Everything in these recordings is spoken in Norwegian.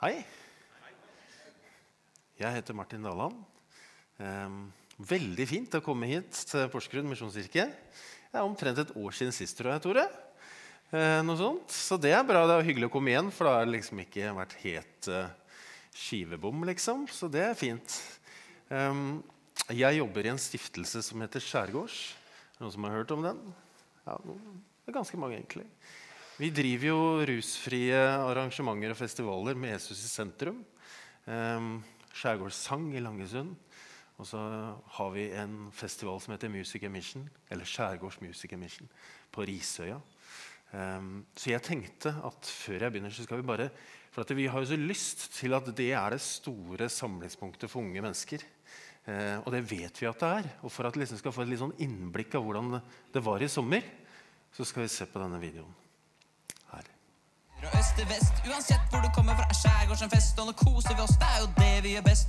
Hei. Jeg heter Martin Daland. Veldig fint å komme hit til Porsgrunn misjonskirke. Det er omtrent et år siden sist, tror jeg. Tore. Eh, noe sånt. Så det er bra. Det er hyggelig å komme igjen, for da har det liksom ikke vært helt uh, skivebom, liksom. Så det er fint. Jeg jobber i en stiftelse som heter Skjærgårds. Noen som har hørt om den? Ja, det er ganske mange, egentlig. Vi driver jo rusfrie arrangementer og festivaler med Jesus i sentrum. Um, Skjærgårdssang i Langesund. Og så har vi en festival som heter Music Emission, eller Skjærgårds Music Emission på Risøya. Um, så jeg tenkte at før jeg begynner, så skal vi bare For vi har jo så lyst til at det er det store samlingspunktet for unge mennesker. Uh, og det vet vi at det er. Og for at vi liksom skal få et litt sånn innblikk av hvordan det var i sommer, så skal vi se på denne videoen. Fra øst til vest, uansett hvor du kommer fra, er skjærgårdsfest. Og nå koser vi oss, det er jo det vi gjør best.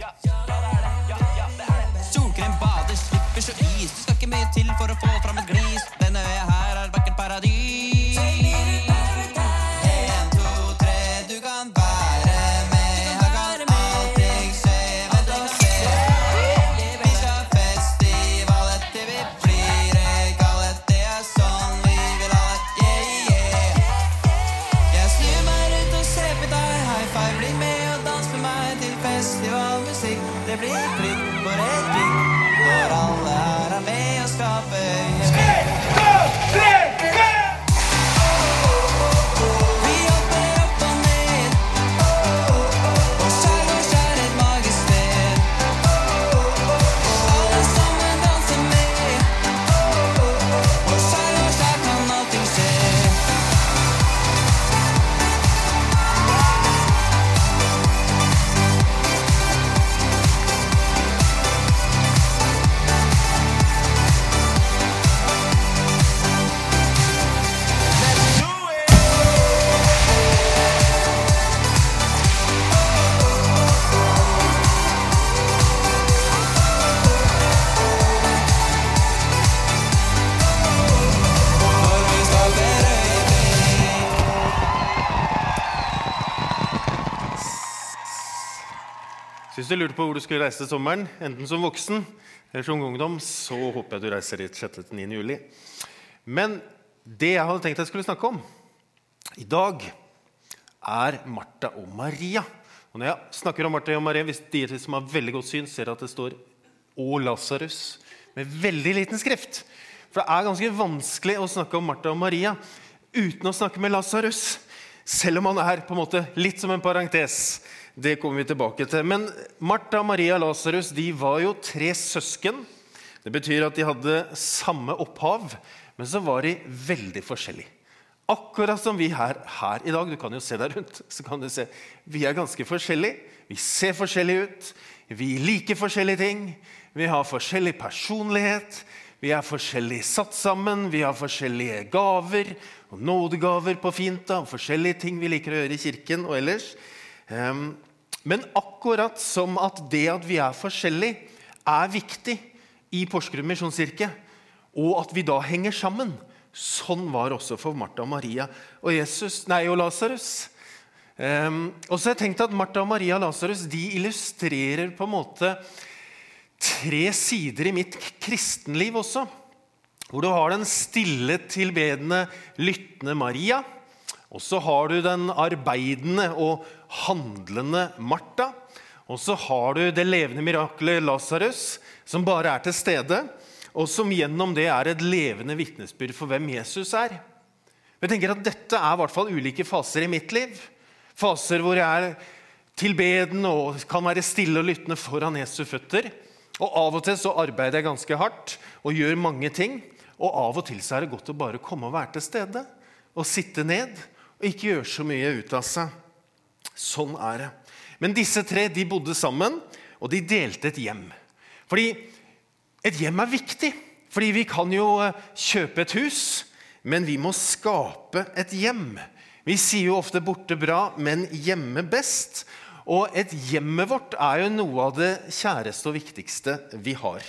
Solkrem, bader, slipper så is. Du skal ikke mye til for å få fram et glis. Denne øya her er vakkert paradis. Du lurte på hvor du skulle reise til sommeren, enten som voksen eller som ungdom, så håper jeg du reiser dit 6.-9. juli. Men det jeg hadde tenkt jeg skulle snakke om i dag, er Martha og Maria. Og når jeg snakker om Martha og Maria, Hvis de som har veldig godt syn, ser at det står 'og Lasarus' med veldig liten skrift. For det er ganske vanskelig å snakke om Martha og Maria uten å snakke med Lasarus. Selv om han er på en måte litt som en parentes. Det kommer vi tilbake til. Men Martha, Maria og Lasarus var jo tre søsken. Det betyr at de hadde samme opphav, men så var de veldig forskjellige. Akkurat som vi her, her i dag. Du kan jo se deg rundt. så kan du se, Vi er ganske forskjellige. Vi ser forskjellige ut. Vi liker forskjellige ting. Vi har forskjellig personlighet. Vi er forskjellig satt sammen. Vi har forskjellige gaver og nådegaver på fint. da, Forskjellige ting vi liker å gjøre i kirken og ellers. Men akkurat som at det at vi er forskjellige, er viktig i Porsgrunn misjonskirke, og at vi da henger sammen, sånn var det også for Martha og Maria og, Jesus, nei, og Lasarus. Og så har jeg tenkt at Martha og Maria og Lasarus illustrerer på en måte tre sider i mitt kristenliv også. Hvor du har den stille, tilbedende, lyttende Maria. Og så har du den arbeidende og handlende Martha. Og så har du det levende miraklet Lasarus, som bare er til stede, og som gjennom det er et levende vitnesbyrd for hvem Jesus er. Jeg tenker at Dette er i hvert fall ulike faser i mitt liv. Faser hvor jeg er tilbeden og kan være stille og lyttende foran Jesu føtter. Og Av og til så arbeider jeg ganske hardt og gjør mange ting. Og av og til så er det godt å bare komme og være til stede og sitte ned og ikke gjøre så mye ut av seg. Sånn er det. Men disse tre de bodde sammen, og de delte et hjem. Fordi et hjem er viktig. Fordi vi kan jo eh, kjøpe et hus, men vi må skape et hjem. Vi sier jo ofte 'borte bra, men hjemme best'. Og et hjemmet vårt er jo noe av det kjæreste og viktigste vi har.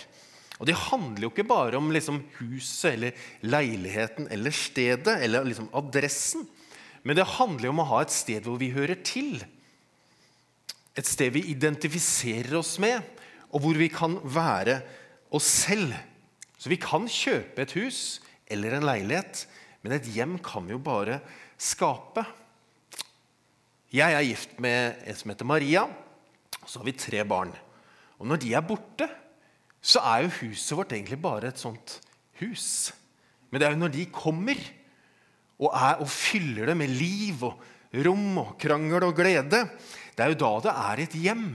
Og Det handler jo ikke bare om liksom huset eller leiligheten eller stedet eller liksom adressen. Men det handler om å ha et sted hvor vi hører til. Et sted vi identifiserer oss med, og hvor vi kan være oss selv. Så vi kan kjøpe et hus eller en leilighet, men et hjem kan vi jo bare skape. Jeg er gift med en som heter Maria, og så har vi tre barn. Og når de er borte, så er jo huset vårt egentlig bare et sånt hus. Men det er jo når de kommer og, er, og fyller det med liv og rom og krangel og glede, det er jo da det er et hjem.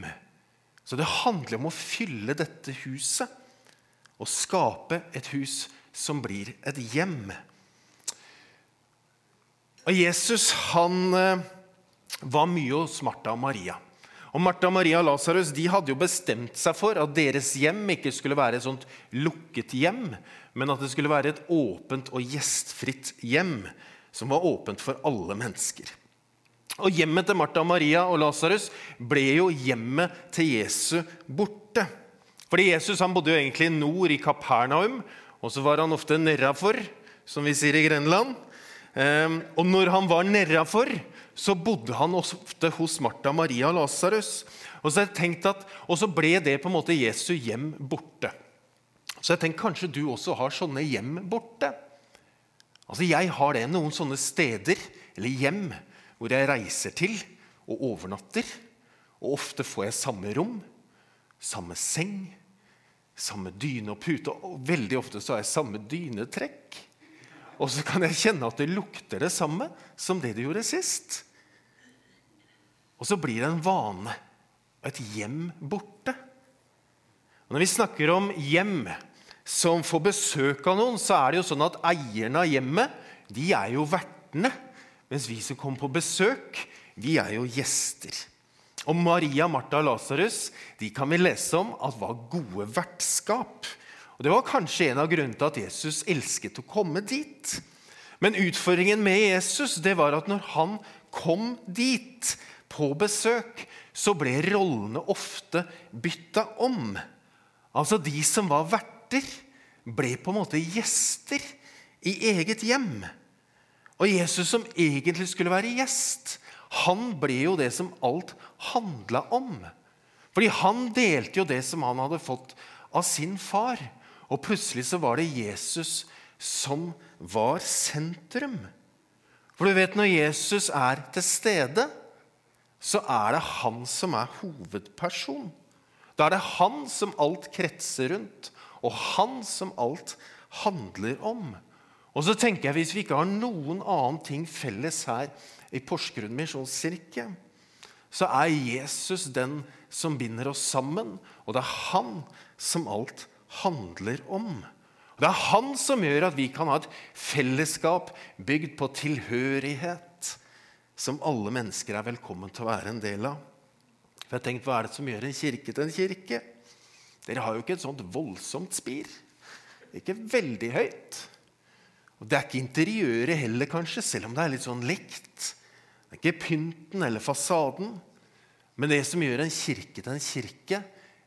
Så det handler om å fylle dette huset og skape et hus som blir et hjem. Og Jesus han eh, var mye hos Martha og Maria. Og Martha, Maria og Lasarus hadde jo bestemt seg for at deres hjem ikke skulle være et sånt lukket hjem, men at det skulle være et åpent og gjestfritt hjem som var åpent for alle mennesker. Og Hjemmet til Martha, Maria og Lasarus ble jo hjemmet til Jesu borte. Fordi Jesus han bodde jo egentlig nord i Kapernaum, og så var han ofte nedafor, som vi sier i Grenland. Ehm, og når han var nedafor, så bodde han ofte hos Martha, Maria og Lasarus. Og så og så ble det på en måte Jesu hjem borte. Så jeg tenkte kanskje du også har sånne hjem borte. Altså Jeg har det noen sånne steder, eller hjem, hvor jeg reiser til og overnatter. Og ofte får jeg samme rom, samme seng, samme dyne og pute. Og veldig ofte så har jeg samme dynetrekk. Og så kan jeg kjenne at det lukter det samme som det det gjorde sist. Og så blir det en vane og et hjem borte. Og når vi snakker om hjem som får besøk av noen, så er det jo sånn at eierne av hjemmet de er jo vertene. Mens vi som kommer på besøk, vi er jo gjester. Og Maria, Martha og Lasarus kan vi lese om at var gode vertskap. Og Det var kanskje en av grunnene til at Jesus elsket å komme dit. Men utfordringen med Jesus det var at når han kom dit på besøk, så ble rollene ofte bytta om. Altså De som var verter, ble på en måte gjester i eget hjem. Og Jesus, som egentlig skulle være gjest, han ble jo det som alt handla om. Fordi han delte jo det som han hadde fått av sin far. Og plutselig så var det Jesus som var sentrum. For du vet, når Jesus er til stede, så er det han som er hovedperson. Da er det han som alt kretser rundt, og han som alt handler om. Og så tenker jeg, Hvis vi ikke har noen annen ting felles her i Porsgrunn misjonskirke, så er Jesus den som binder oss sammen, og det er han som alt handler om. Det er han som gjør at vi kan ha et fellesskap bygd på tilhørighet, som alle mennesker er velkommen til å være en del av. For jeg tenkte, Hva er det som gjør en kirke til en kirke? Dere har jo ikke et sånt voldsomt spir. Ikke veldig høyt. Og Det er ikke interiøret heller, kanskje, selv om det er litt sånn likt. Det er ikke pynten eller fasaden. Men det som gjør en kirke til en kirke,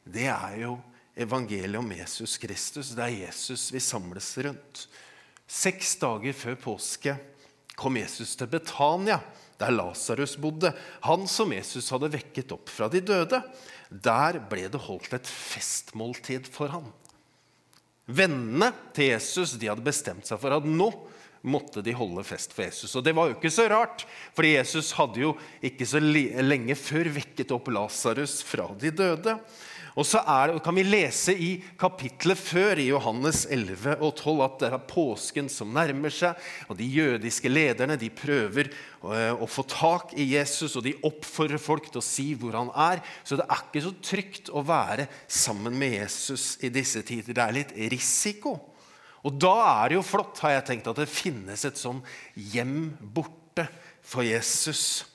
det er jo evangeliet om Jesus Kristus. Det er Jesus vi samles rundt. Seks dager før påske kom Jesus til Betania, der Lasarus bodde. Han som Jesus hadde vekket opp fra de døde. Der ble det holdt et festmåltid for ham. Vennene til Jesus de hadde bestemt seg for at nå måtte de holde fest for Jesus. Og det var jo ikke så rart, for Jesus hadde jo ikke så lenge før vekket opp Lasarus fra de døde. Og så det, kan vi lese i kapittelet før, i Johannes 11 og 12, at det er påsken som nærmer seg. Og de jødiske lederne de prøver å, å få tak i Jesus, og de oppfordrer folk til å si hvor han er. Så det er ikke så trygt å være sammen med Jesus i disse tider. Det er litt risiko. Og da er det jo flott, har jeg tenkt, at det finnes et sånn hjem borte for Jesus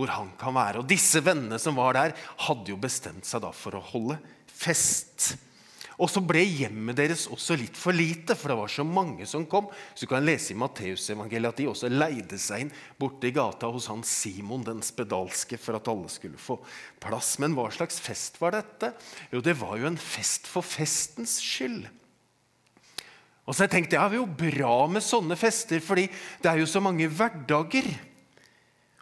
hvor han kan være. Og disse vennene som var der, hadde jo bestemt seg da for å holde fest. Og så ble hjemmet deres også litt for lite, for det var så mange som kom. Så du kan lese i Matteusevangeliet at de også leide seg inn borte i gata hos han Simon den spedalske for at alle skulle få plass. Men hva slags fest var dette? Jo, det var jo en fest for festens skyld. Og så tenkte jeg ja, Det er jo bra med sånne fester, fordi det er jo så mange hverdager.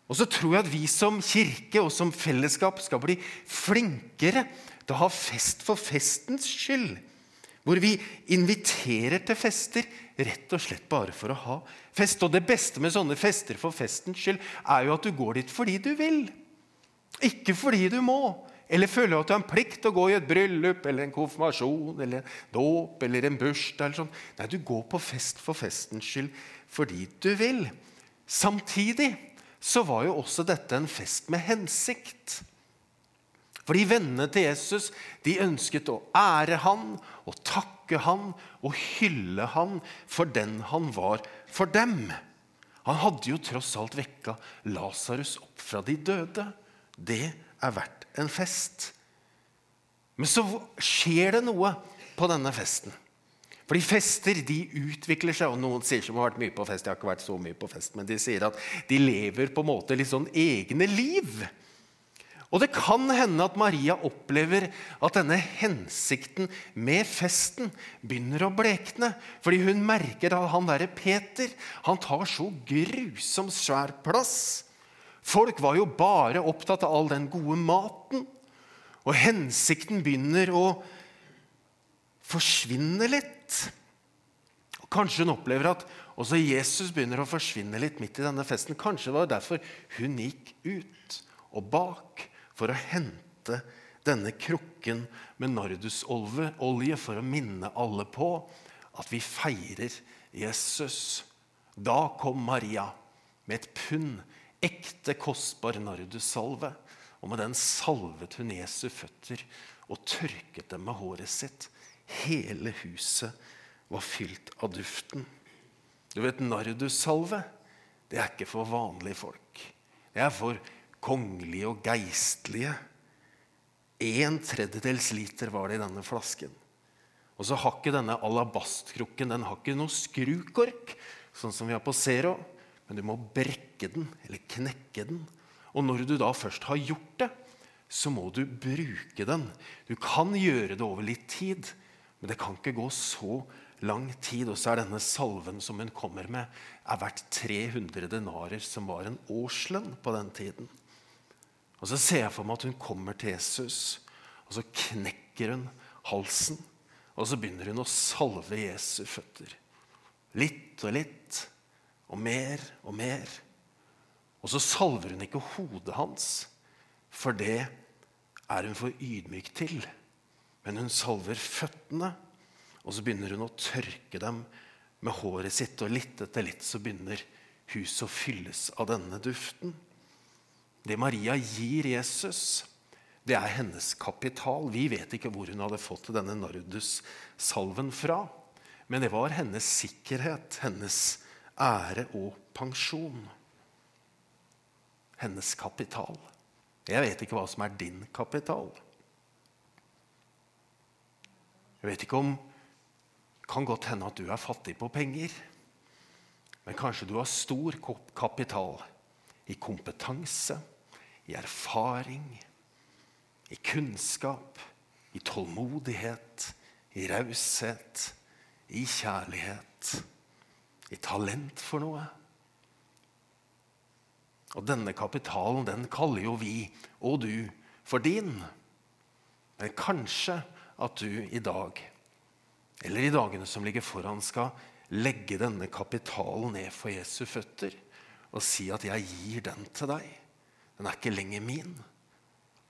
Og så tror jeg at vi som kirke og som fellesskap skal bli flinkere til å ha fest for festens skyld. Hvor vi inviterer til fester rett og slett bare for å ha fest. Og det beste med sånne fester for festens skyld er jo at du går dit fordi du vil. Ikke fordi du må. Eller føler at du har en plikt til å gå i et bryllup eller en konfirmasjon eller en dåp eller en bursdag. eller sånn. Nei, du går på fest for festens skyld fordi du vil. Samtidig så var jo også dette en fest med hensikt. Fordi vennene til Jesus de ønsket å ære han og takke han og hylle han for den han var for dem. Han hadde jo tross alt vekka Lasarus opp fra de døde. Det er verdt en fest. Men så skjer det noe på denne festen. Fordi fester de utvikler seg, og noen sier som har vært mye på fest, jeg har ikke vært så mye på fest, men de sier at de lever på en måte litt sånn egne liv. Og det kan hende at Maria opplever at denne hensikten med festen begynner å blekne. Fordi hun merker at han derre Peter han tar så grusomt svær plass. Folk var jo bare opptatt av all den gode maten. Og hensikten begynner å forsvinne litt. Og Kanskje hun opplever at også Jesus begynner å forsvinne litt midt i denne festen. Kanskje det var derfor hun gikk ut og bak for å hente denne krukken med nardusolje for å minne alle på at vi feirer Jesus. Da kom Maria med et pund ekte, kostbar nardussalve. Og med den salvet hun Jesu føtter og tørket dem med håret sitt. Hele huset var fylt av duften. Du vet, Nardussalve det er ikke for vanlige folk. Det er for kongelige og geistlige. En tredjedels liter var det i denne flasken. Og så har ikke denne alabastkrukken den har ikke noe skrukork, sånn som vi har på Zero. Men du må brekke den, eller knekke den. Og når du da først har gjort det, så må du bruke den. Du kan gjøre det over litt tid, men det kan ikke gå så lang tid. Og så er denne salven som hun kommer med, er verdt 300 denarer, som var en årslønn på den tiden. Og Så ser jeg for meg at hun kommer til Jesus, og så knekker hun halsen. Og så begynner hun å salve Jesu føtter. Litt og litt, og mer og mer. Og så salver hun ikke hodet hans, for det er hun for ydmyk til. Men hun salver føttene, og så begynner hun å tørke dem med håret sitt. Og litt etter litt så begynner huset å fylles av denne duften. Det Maria gir Jesus, det er hennes kapital. Vi vet ikke hvor hun hadde fått denne nardus-salven fra. Men det var hennes sikkerhet, hennes ære og pensjon. Hennes kapital. Jeg vet ikke hva som er din kapital. Jeg vet ikke om Det kan godt hende at du er fattig på penger. Men kanskje du har stor kapital i kompetanse, i erfaring, i kunnskap, i tålmodighet, i raushet, i kjærlighet, i talent for noe. Og denne kapitalen den kaller jo vi og du for din. Men kanskje at du i dag, eller i dagene som ligger foran, skal legge denne kapitalen ned for Jesu føtter og si at 'jeg gir den til deg'. Den er ikke lenger min.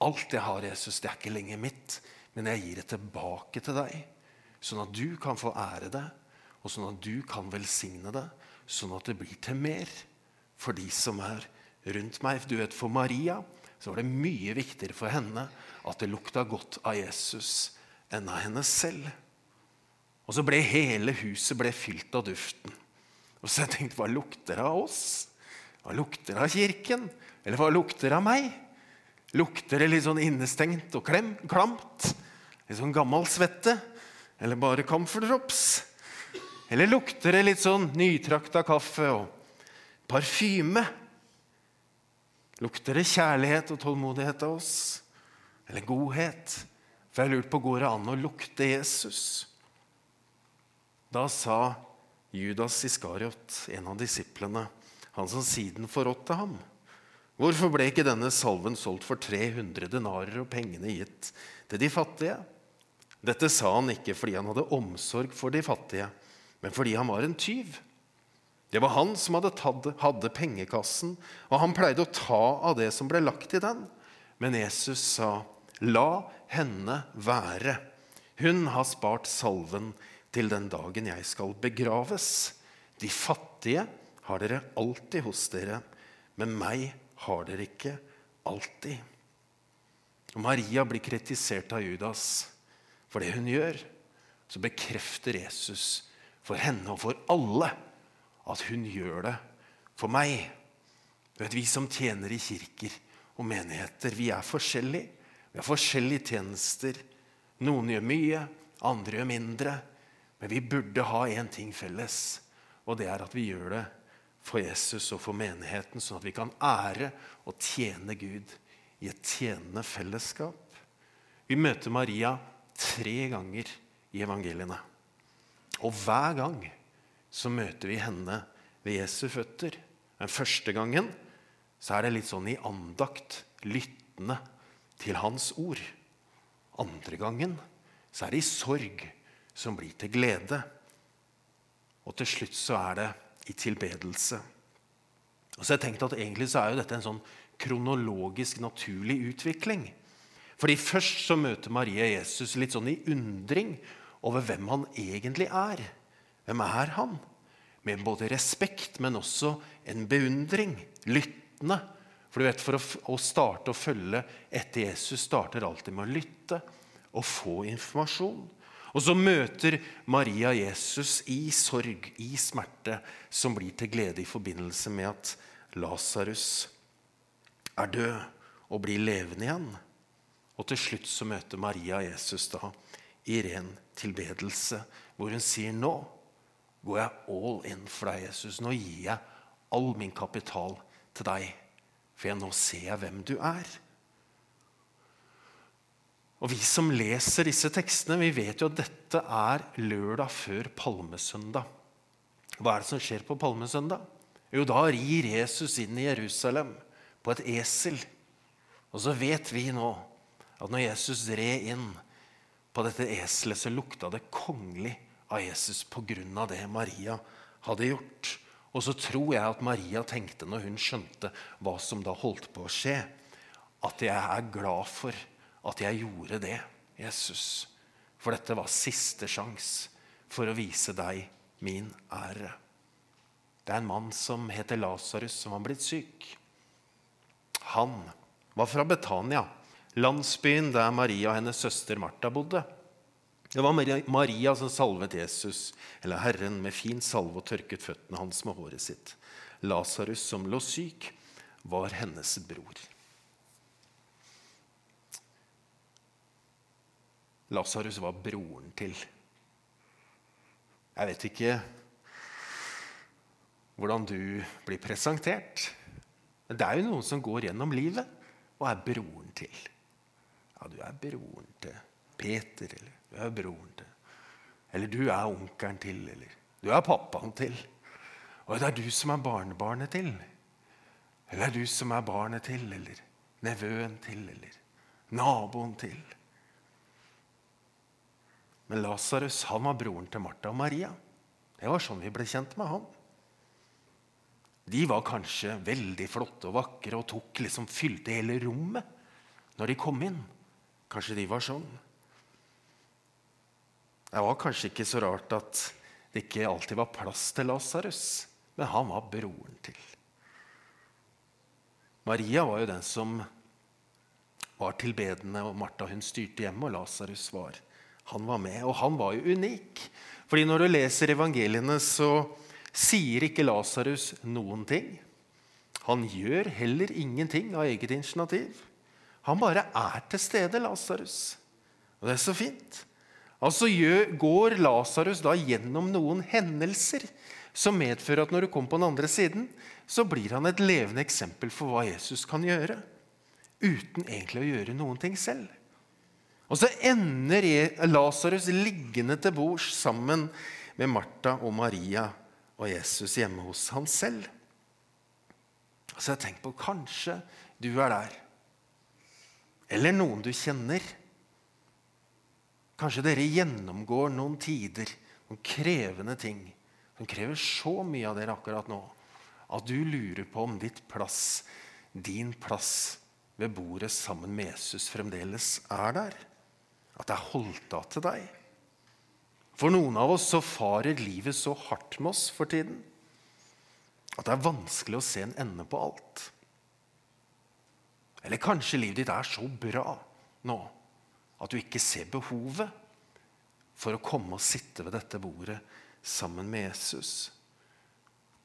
Alt jeg har, Jesus, det er ikke lenger mitt, men jeg gir det tilbake til deg. Sånn at du kan få ære det, og sånn at du kan velsigne det, sånn at det blir til mer for de som er rundt meg. Du vet, For Maria så var det mye viktigere for henne at det lukta godt av Jesus enn av henne selv. Og så ble hele huset ble fylt av duften. Og så jeg tenkte, hva lukter det av oss? Hva lukter det av kirken? Eller hva lukter det av meg? Lukter det litt sånn innestengt og klem, klamt? Litt sånn gammel svette? Eller bare camphor drops? Eller lukter det litt sånn nytrakta kaffe og parfyme? Lukter det kjærlighet og tålmodighet av oss? Eller godhet? For jeg lurte på går det an å lukte Jesus. Da sa Judas Iskariot, en av disiplene, han som siden forrådte ham, Hvorfor ble ikke denne salven solgt for 300 denarer og pengene gitt til de fattige? Dette sa han ikke fordi han hadde omsorg for de fattige, men fordi han var en tyv. Det var han som hadde, tatt, hadde pengekassen, og han pleide å ta av det som ble lagt i den. Men Jesus sa, 'La henne være. Hun har spart salven til den dagen jeg skal begraves.' De fattige har dere alltid hos dere, men meg har dere ikke alltid. Og Maria blir kritisert av Judas for det hun gjør. Så bekrefter Jesus for henne og for alle at hun gjør det for meg. Du vet, Vi som tjener i kirker og menigheter, vi er forskjellige. Vi har forskjellige tjenester. Noen gjør mye, andre gjør mindre. Men vi burde ha én ting felles, og det er at vi gjør det for Jesus og for menigheten, sånn at vi kan ære og tjene Gud i et tjenende fellesskap. Vi møter Maria tre ganger i evangeliene. Og hver gang så møter vi henne ved Jesu føtter. Den første gangen så er det litt sånn i andakt, lyttende til hans ord. Andre gangen så er det i sorg som blir til glede. Og til slutt så er det i tilbedelse. Og så har jeg tenkt at Egentlig så er jo dette en sånn kronologisk naturlig utvikling. Fordi Først så møter Maria Jesus litt sånn i undring over hvem han egentlig er. Hvem er han? Med både respekt, men også en beundring. Lyttende. For du vet, for å, å starte å følge etter Jesus starter alltid med å lytte og få informasjon. Og så møter Maria Jesus i sorg, i smerte, som blir til glede i forbindelse med at Lasarus er død og blir levende igjen. Og til slutt så møter Maria Jesus da i ren tilbedelse, hvor hun sier nå går jeg all in for deg, Jesus. Nå gir jeg all min kapital til deg, for jeg nå ser jeg hvem du er. Og Vi som leser disse tekstene, vi vet jo at dette er lørdag før palmesøndag. Hva er det som skjer på palmesøndag? Jo, da rir Jesus inn i Jerusalem på et esel. Og så vet vi nå at når Jesus red inn på dette eselet, så lukta det kongelig av Jesus pga. det Maria hadde gjort. Og så tror jeg at Maria tenkte, når hun skjønte hva som da holdt på å skje, at jeg er glad for at jeg gjorde det, Jesus. For dette var siste sjanse for å vise deg min ære. Det er en mann som heter Lasarus, som var blitt syk. Han var fra Betania, landsbyen der Maria og hennes søster Martha bodde. Det var Maria som salvet Jesus, eller Herren, med fin salve og tørket føttene hans med håret sitt. Lasarus, som lå syk, var hennes bror. Lasarus var broren til. Jeg vet ikke hvordan du blir presentert. Men det er jo noen som går gjennom livet og er broren til. Ja, du er broren til Peter, eller du er broren til Eller du er onkelen til, eller du er pappaen til. Og det er du som er barnebarnet til. Eller det er du som er barnet til, eller nevøen til, eller naboen til. Men Lasarus var broren til Martha og Maria. Det var sånn vi ble kjent med han. De var kanskje veldig flotte og vakre og tok liksom fylte hele rommet når de kom inn. Kanskje de var sånn. Det var kanskje ikke så rart at det ikke alltid var plass til Lasarus, men han var broren til. Maria var jo den som var tilbedende, og Martha hun styrte hjemme, og Lasarus var han var med. Og han var jo unik. Fordi når du leser evangeliene, så sier ikke Lasarus noen ting. Han gjør heller ingenting av eget initiativ. Han bare er til stede, Lasarus. Og det er så fint. Altså går Lasarus da gjennom noen hendelser som medfører at når du kommer på den andre siden, så blir han et levende eksempel for hva Jesus kan gjøre. Uten egentlig å gjøre noen ting selv. Og så ender Lasarus liggende til bords sammen med Martha og Maria og Jesus hjemme hos han selv. Så jeg tenker på kanskje du er der. Eller noen du kjenner. Kanskje dere gjennomgår noen tider, noen krevende ting, som krever så mye av dere akkurat nå at du lurer på om ditt plass, din plass ved bordet sammen med Jesus fremdeles er der. At det er holdt av til deg. For noen av oss så farer livet så hardt med oss for tiden at det er vanskelig å se en ende på alt. Eller kanskje livet ditt er så bra nå at du ikke ser behovet for å komme og sitte ved dette bordet sammen med Jesus.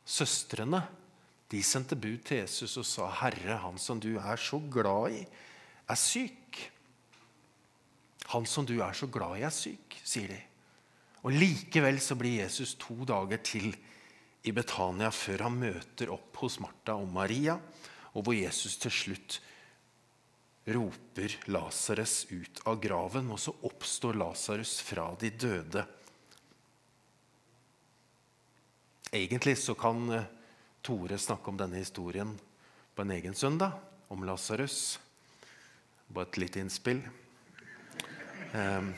Søstrene de sendte bud til Jesus og sa, 'Herre, han som du er så glad i, er syk.' 'Han som du er så glad i, er syk', sier de. Og Likevel så blir Jesus to dager til i Betania før han møter opp hos Martha og Maria, og hvor Jesus til slutt roper Lasarus ut av graven, og så oppstår Lasarus fra de døde. Egentlig så kan eh, Tore snakke om denne historien på en egen søndag, om Lasarus. Bare et lite innspill. Ehm,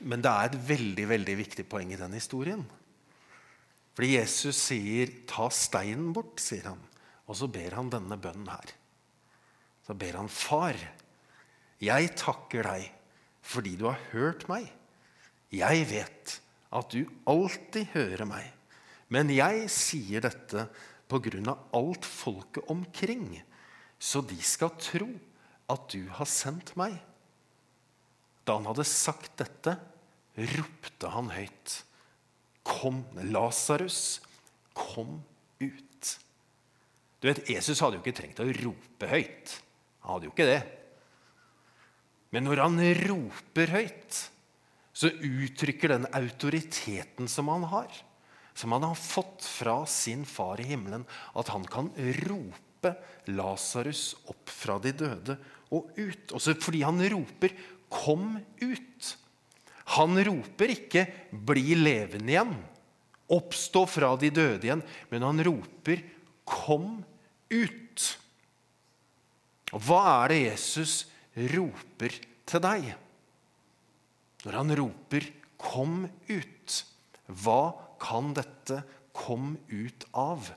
men det er et veldig, veldig viktig poeng i den historien. Fordi Jesus sier 'ta steinen bort', sier han. Og så ber han denne bønnen her. Så ber han 'Far, jeg takker deg fordi du har hørt meg'. Jeg vet at du alltid hører meg. Men jeg sier dette på grunn av alt folket omkring, så de skal tro at du har sendt meg. Da han hadde sagt dette, ropte han høyt. Kom, Lasarus, kom ut. Du vet, Jesus hadde jo ikke trengt å rope høyt. Han hadde jo ikke det. Men når han roper høyt, så uttrykker den autoriteten som han har, som han har fått fra sin far i himmelen, at han kan rope Lasarus opp fra de døde og ut. Også fordi han roper 'Kom ut'. Han roper ikke 'bli levende igjen', oppstå fra de døde igjen, men han roper 'kom ut'. Og Hva er det Jesus roper til deg? Når han roper 'kom ut', hva kan dette 'kom ut' av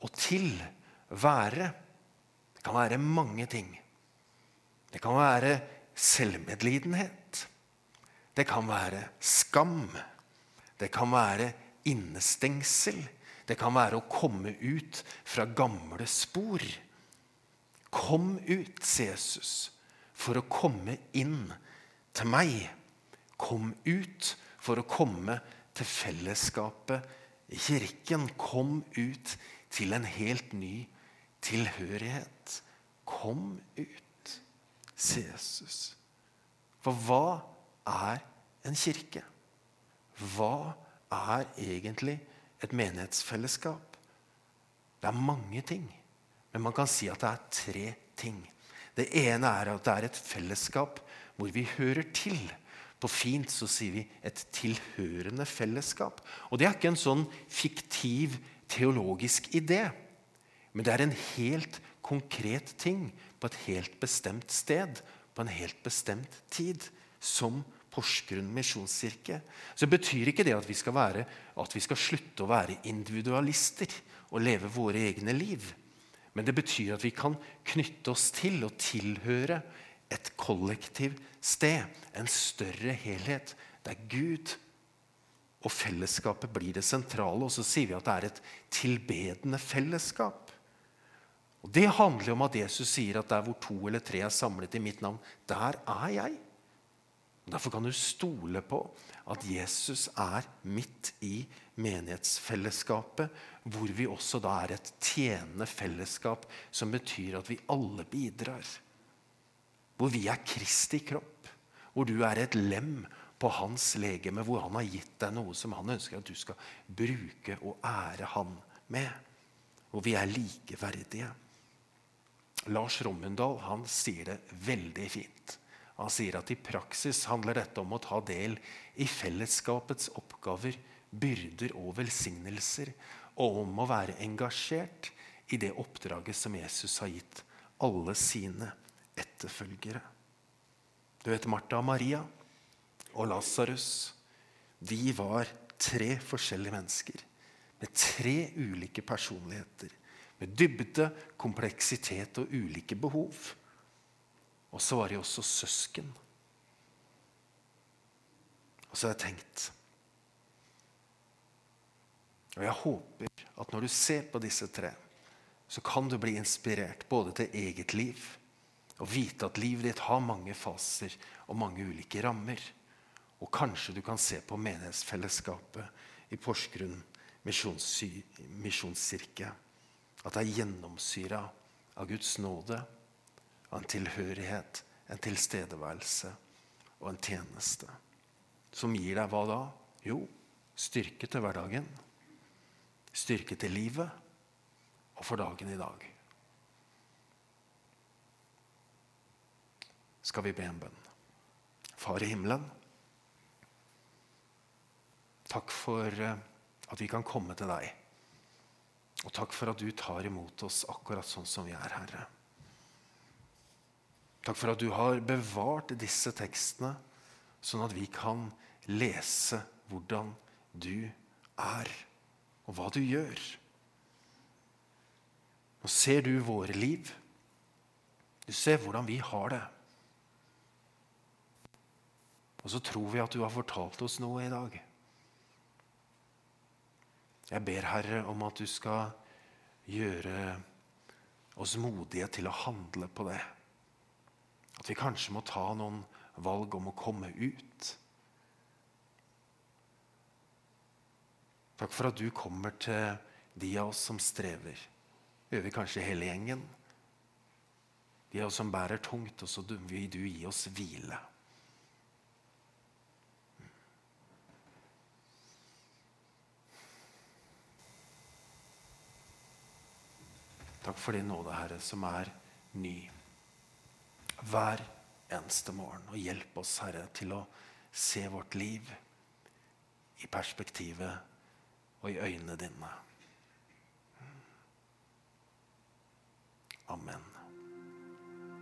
og til være? Det kan være mange ting. Det kan være selvmedlidenhet. Det kan være skam. Det kan være innestengsel. Det kan være å komme ut fra gamle spor. Kom ut, Jesus, for å komme inn til meg. Kom ut for å komme til fellesskapet i kirken. Kom ut til en helt ny tilhørighet. Kom ut, Jesus. For hva er en kirke? Hva er egentlig et menighetsfellesskap? Det er mange ting, men man kan si at det er tre ting. Det ene er at det er et fellesskap hvor vi hører til. På fint så sier vi et tilhørende fellesskap. Og det er ikke en sånn fiktiv teologisk idé. Men det er en helt konkret ting på et helt bestemt sted, på en helt bestemt tid, som Porsgrunn misjonskirke, så det betyr ikke det at vi, skal være, at vi skal slutte å være individualister og leve våre egne liv. Men det betyr at vi kan knytte oss til og tilhøre et kollektiv sted, en større helhet, der Gud og fellesskapet blir det sentrale. Og så sier vi at det er et tilbedende fellesskap. Og Det handler om at Jesus sier at der hvor to eller tre er samlet i mitt navn, der er jeg. Derfor kan du stole på at Jesus er midt i menighetsfellesskapet, hvor vi også da er et tjenende fellesskap, som betyr at vi alle bidrar. Hvor vi er Kristi kropp, hvor du er et lem på hans legeme, hvor han har gitt deg noe som han ønsker at du skal bruke og ære han med. Hvor vi er likeverdige. Lars Rommundal han sier det veldig fint. Han sier at i praksis handler dette om å ta del i fellesskapets oppgaver, byrder og velsignelser, og om å være engasjert i det oppdraget som Jesus har gitt alle sine etterfølgere. Du vet Martha og Maria og Lasarus. De var tre forskjellige mennesker med tre ulike personligheter. Med dybde, kompleksitet og ulike behov. Og så var de også søsken. Og så har jeg tenkt Og jeg håper at når du ser på disse tre, så kan du bli inspirert både til eget liv og vite at livet ditt har mange faser og mange ulike rammer. Og kanskje du kan se på menighetsfellesskapet i Porsgrunn misjonskirke at det er gjennomsyra av Guds nåde, av en tilhørighet, en tilstedeværelse og en tjeneste. Som gir deg hva da? Jo, styrke til hverdagen. Styrke til livet og for dagen i dag. Skal vi be en bønn? Far i himmelen. Takk for eh, at vi kan komme til deg. Og takk for at du tar imot oss akkurat sånn som vi er, Herre. Takk for at du har bevart disse tekstene, sånn at vi kan lese hvordan du er, og hva du gjør. Nå ser du våre liv. Du ser hvordan vi har det. Og så tror vi at du har fortalt oss noe i dag. Jeg ber, Herre, om at du skal gjøre oss modige til å handle på det. At vi kanskje må ta noen valg om å komme ut. Takk for at du kommer til de av oss som strever. Det gjør vi kanskje hele gjengen. De av oss som bærer tungt, og så vil du gi oss hvile. Takk for din nåde, Herre, som er ny hver eneste morgen. Og hjelp oss, Herre, til å se vårt liv i perspektivet og i øynene dine. Amen.